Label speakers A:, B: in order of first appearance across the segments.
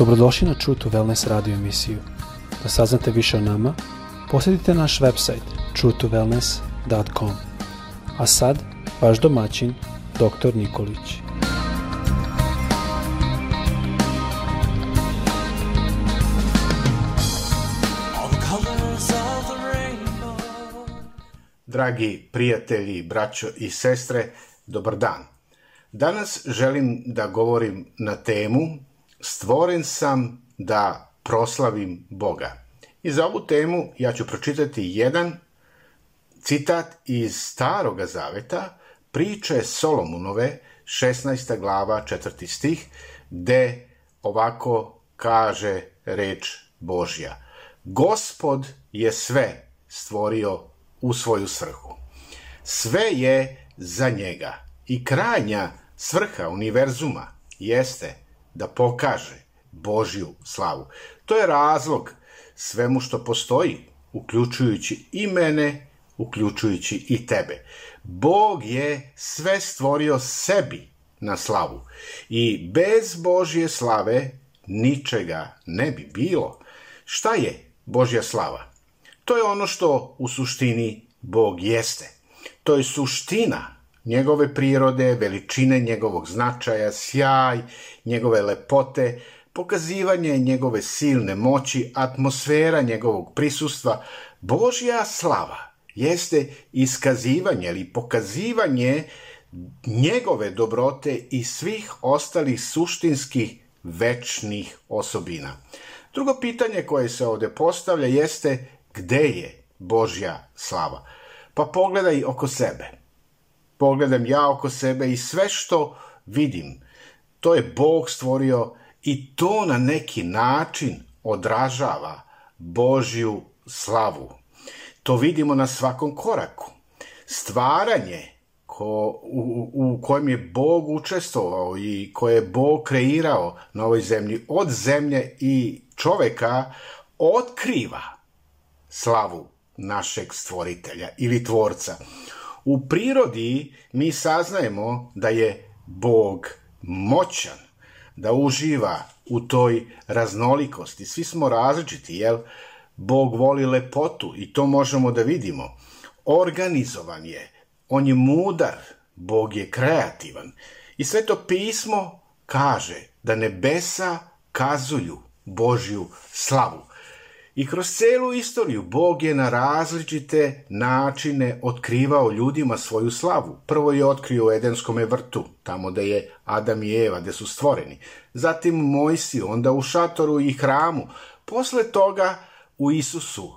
A: Dobrodošli na True to Wellness radio emisiju. Da saznate više o nama, posjetite naš website truetowellness.com. A sad, vaš domaćin, dr. Nikolić.
B: Dragi prijatelji, braćo i sestre, dobar dan. Danas želim da govorim na temu Stvoren sam da proslavim Boga. I za ovu temu ja ću pročitati jedan citat iz Staroga zaveta, priče Solomunove, 16. glava, 4. stih, gde ovako kaže reč Božja. Gospod je sve stvorio u svoju svrhu. Sve je za njega i krajnja svrha univerzuma jeste da pokaže Božju slavu. To je razlog svemu što postoji, uključujući i mene, uključujući i tebe. Bog je sve stvorio sebi na slavu i bez Božje slave ničega ne bi bilo. Šta je Božja slava? To je ono što u suštini Bog jeste. To je suština njegove prirode, veličine njegovog značaja, sjaj, njegove lepote, pokazivanje njegove silne moći, atmosfera njegovog prisustva, Božja slava jeste iskazivanje ili pokazivanje njegove dobrote i svih ostalih suštinskih večnih osobina. Drugo pitanje koje se ovde postavlja jeste gde je Božja slava? Pa pogledaj oko sebe pogledam ja oko sebe i sve što vidim, to je Bog stvorio i to na neki način odražava Božju slavu. To vidimo na svakom koraku. Stvaranje ko, u, u kojem je Bog učestvovao i koje je Bog kreirao na ovoj zemlji od zemlje i čoveka otkriva slavu našeg stvoritelja ili tvorca. U prirodi mi saznajemo da je Bog moćan, da uživa u toj raznolikosti. Svi smo različiti, jel? Bog voli lepotu i to možemo da vidimo. Organizovan je, on je mudar, Bog je kreativan. I sve to pismo kaže da nebesa kazuju Božju slavu. I kroz celu istoriju Bog je na različite načine otkrivao ljudima svoju slavu. Prvo je otkrio u Edenskom vrtu, tamo da je Adam i Eva, gde su stvoreni. Zatim Mojsiju, onda u šatoru i hramu. Posle toga u Isusu.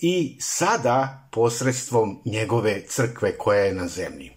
B: I sada posredstvom njegove crkve koja je na zemlji.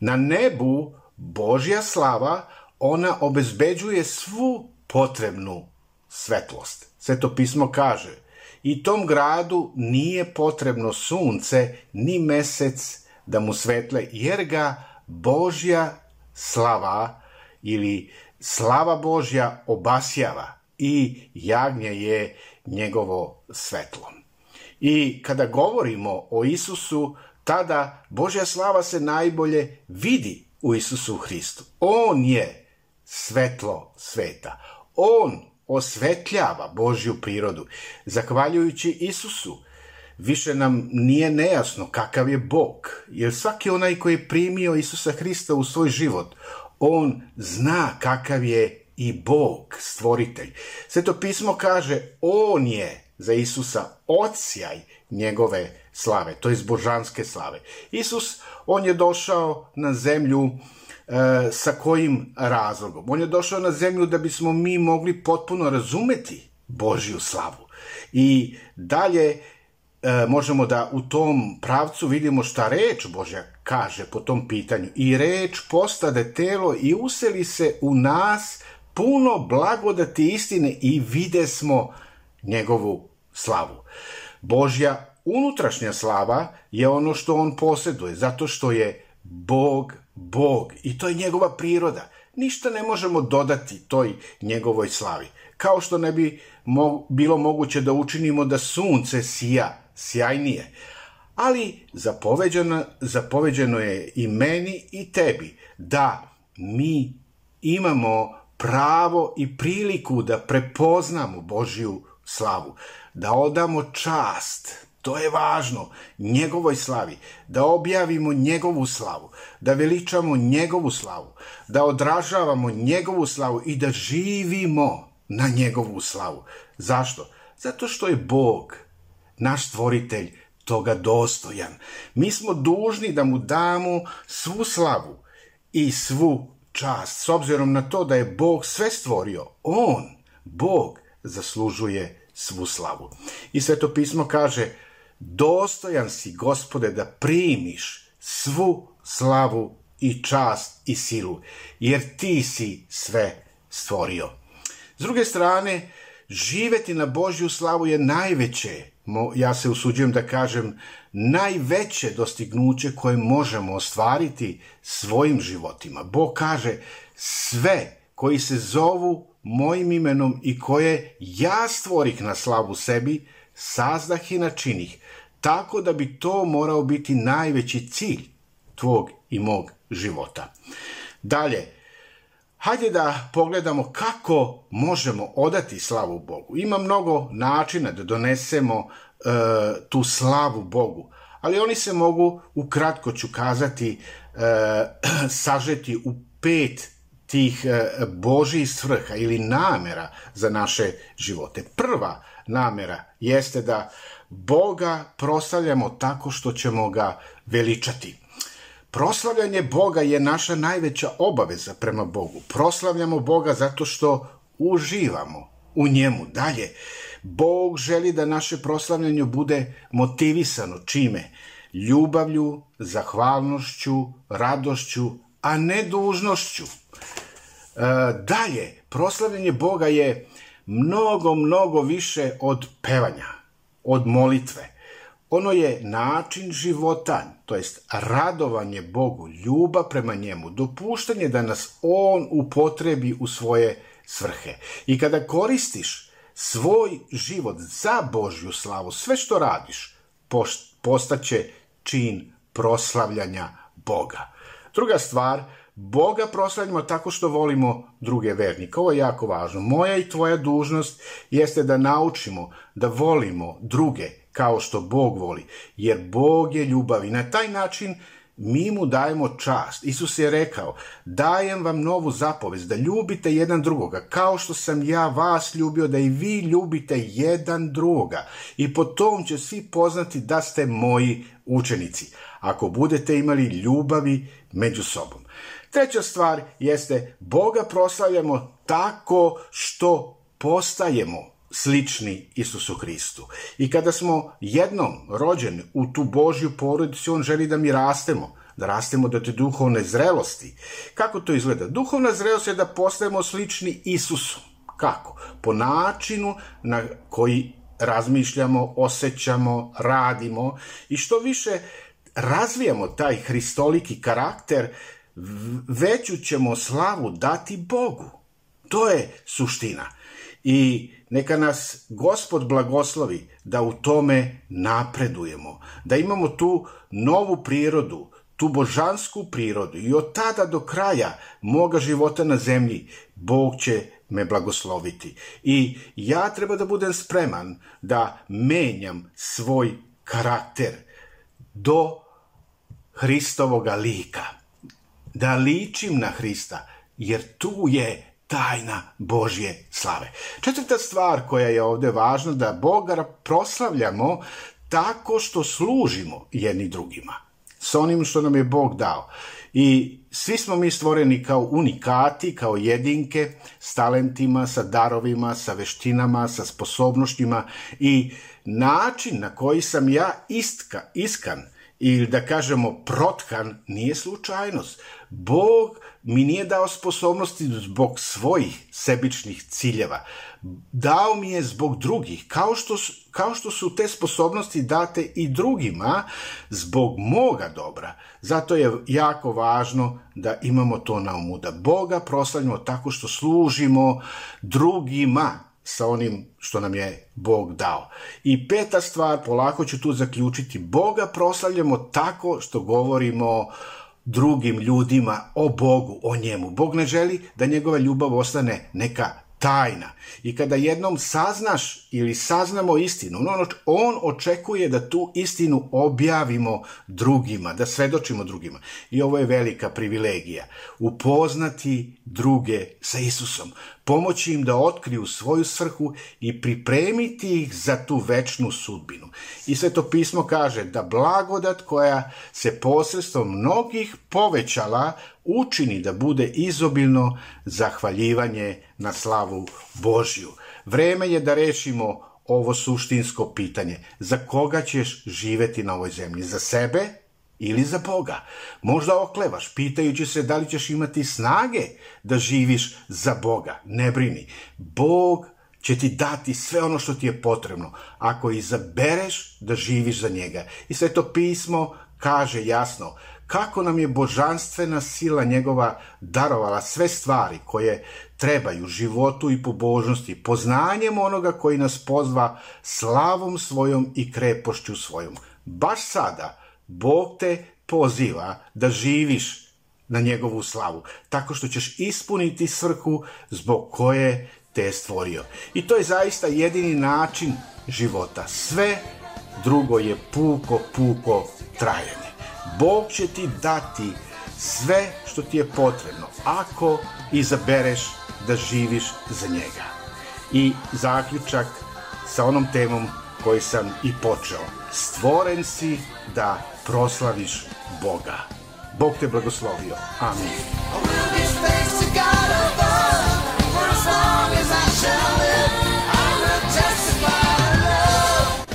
B: Na nebu Božja slava, ona obezbeđuje svu potrebnu svetlost. Sveto pismo kaže, i tom gradu nije potrebno sunce ni mesec da mu svetle, jer ga Božja slava ili slava Božja obasjava i jagnje je njegovo svetlo. I kada govorimo o Isusu, tada Božja slava se najbolje vidi u Isusu Hristu. On je svetlo sveta. On osvetljava Božju prirodu. Zahvaljujući Isusu, više nam nije nejasno kakav je Bog, jer svaki onaj koji je primio Isusa Hrista u svoj život, on zna kakav je i Bog, stvoritelj. Sveto pismo kaže, on je za Isusa ocijaj njegove slave, to je božanske slave. Isus, on je došao na zemlju E, sa kojim razlogom. On je došao na zemlju da bismo mi mogli potpuno razumeti Božju slavu. I dalje e, možemo da u tom pravcu vidimo šta reč Božja kaže po tom pitanju. I reč postade telo i useli se u nas puno blagodati istine i vide smo njegovu slavu. Božja unutrašnja slava je ono što on posjeduje, zato što je Bog Bog i to je njegova priroda. Ništa ne možemo dodati toj njegovoj slavi. Kao što ne bi mo bilo moguće da učinimo da sunce sija sjajnije. Ali zapoveđeno, zapoveđeno je i meni i tebi da mi imamo pravo i priliku da prepoznamo Božju slavu, da odamo čast To je važno, njegovoj slavi, da objavimo njegovu slavu, da veličamo njegovu slavu, da odražavamo njegovu slavu i da živimo na njegovu slavu. Zašto? Zato što je Bog, naš stvoritelj, toga dostojan. Mi smo dužni da mu damo svu slavu i svu čast, s obzirom na to da je Bog sve stvorio. On, Bog, zaslužuje svu slavu. I sveto pismo kaže, dostojan si, gospode, da primiš svu slavu i čast i silu, jer ti si sve stvorio. S druge strane, živeti na Božju slavu je najveće, ja se usuđujem da kažem, najveće dostignuće koje možemo ostvariti svojim životima. Bog kaže, sve koji se zovu mojim imenom i koje ja stvorih na slavu sebi, sazdah i načinih, tako da bi to morao biti najveći cilj tvog i mog života. Dalje, hajde da pogledamo kako možemo odati slavu Bogu. Ima mnogo načina da donesemo e, tu slavu Bogu, ali oni se mogu, ukratko ću kazati, e, sažeti u pet tih e, Božih svrha ili namera za naše živote. Prva namera jeste da Boga proslavljamo tako što ćemo ga veličati. Proslavljanje Boga je naša najveća obaveza prema Bogu. Proslavljamo Boga zato što uživamo u njemu. Dalje, Bog želi da naše proslavljanje bude motivisano čime? Ljubavlju, zahvalnošću, radošću, a ne dužnošću. E, dalje, proslavljanje Boga je mnogo, mnogo više od pevanja, od molitve. Ono je način života, to jest radovanje Bogu, ljubav prema njemu, dopuštanje da nas On upotrebi u svoje svrhe. I kada koristiš svoj život za Božju slavu, sve što radiš, postaće čin proslavljanja Boga. Druga stvar, Boga proslavljamo tako što volimo druge vernike. Ovo je jako važno. Moja i tvoja dužnost jeste da naučimo da volimo druge kao što Bog voli, jer Bog je ljubav i na taj način mi mu dajemo čast. Isus je rekao, dajem vam novu zapovest, da ljubite jedan drugoga, kao što sam ja vas ljubio, da i vi ljubite jedan drugoga. I po tom će svi poznati da ste moji učenici, ako budete imali ljubavi među sobom. Treća stvar jeste Boga proslavljamo tako što postajemo slični Isusu Hristu. I kada smo jednom rođeni u tu Božju porodicu, on želi da mi rastemo, da rastemo do te duhovne zrelosti. Kako to izgleda? Duhovna zrelost je da postajemo slični Isusu. Kako? Po načinu na koji razmišljamo, osjećamo, radimo i što više razvijamo taj hristoliki karakter, veću ćemo slavu dati Bogu. To je suština. I neka nas gospod blagoslovi da u tome napredujemo, da imamo tu novu prirodu, tu božansku prirodu i od tada do kraja moga života na zemlji Bog će me blagosloviti. I ja treba da budem spreman da menjam svoj karakter do Hristovoga lika da ličim na Hrista, jer tu je tajna Božje slave. Četvrta stvar koja je ovde važna, da Boga proslavljamo tako što služimo jedni drugima, sa onim što nam je Bog dao. I svi smo mi stvoreni kao unikati, kao jedinke, s talentima, sa darovima, sa veštinama, sa sposobnostima i način na koji sam ja istka, iskan ili da kažemo protkan nije slučajnost. Bog mi nije dao sposobnosti zbog svojih sebičnih ciljeva. Dao mi je zbog drugih, kao što, kao što su te sposobnosti date i drugima zbog moga dobra. Zato je jako važno da imamo to na umu, da Boga proslavljamo tako što služimo drugima, sa onim što nam je Bog dao. I peta stvar, polako ću tu zaključiti, Boga proslavljamo tako što govorimo drugim ljudima o Bogu, o njemu. Bog ne želi da njegova ljubav ostane neka tajna. I kada jednom saznaš ili saznamo istinu, on, on očekuje da tu istinu objavimo drugima, da svedočimo drugima. I ovo je velika privilegija. Upoznati druge sa Isusom, pomoći im da otkriju svoju svrhu i pripremiti ih za tu večnu sudbinu. I sve to pismo kaže da blagodat koja se posredstvom mnogih povećala učini da bude izobilno zahvaljivanje na slavu Božju. Vreme je da rešimo ovo suštinsko pitanje. Za koga ćeš živeti na ovoj zemlji? Za sebe ili za Boga? Možda oklevaš pitajući se da li ćeš imati snage da živiš za Boga. Ne brini. Bog će ti dati sve ono što ti je potrebno, ako izabereš da živiš za njega. I sve to pismo kaže jasno kako nam je božanstvena sila njegova darovala sve stvari koje trebaju životu i pobožnosti, poznanjem onoga koji nas pozva slavom svojom i krepošću svojom. Baš sada Bog te poziva da živiš na njegovu slavu, tako što ćeš ispuniti svrhu zbog koje te je stvorio. I to je zaista jedini način života. Sve drugo je puko, puko trajanje. Bog će ti dati sve što ti je potrebno ako izabereš da živiš za njega. I zaključak sa onom temom koji sam i počeo. Stvoren si da proslaviš Boga. Bog te blagoslovio. Amin.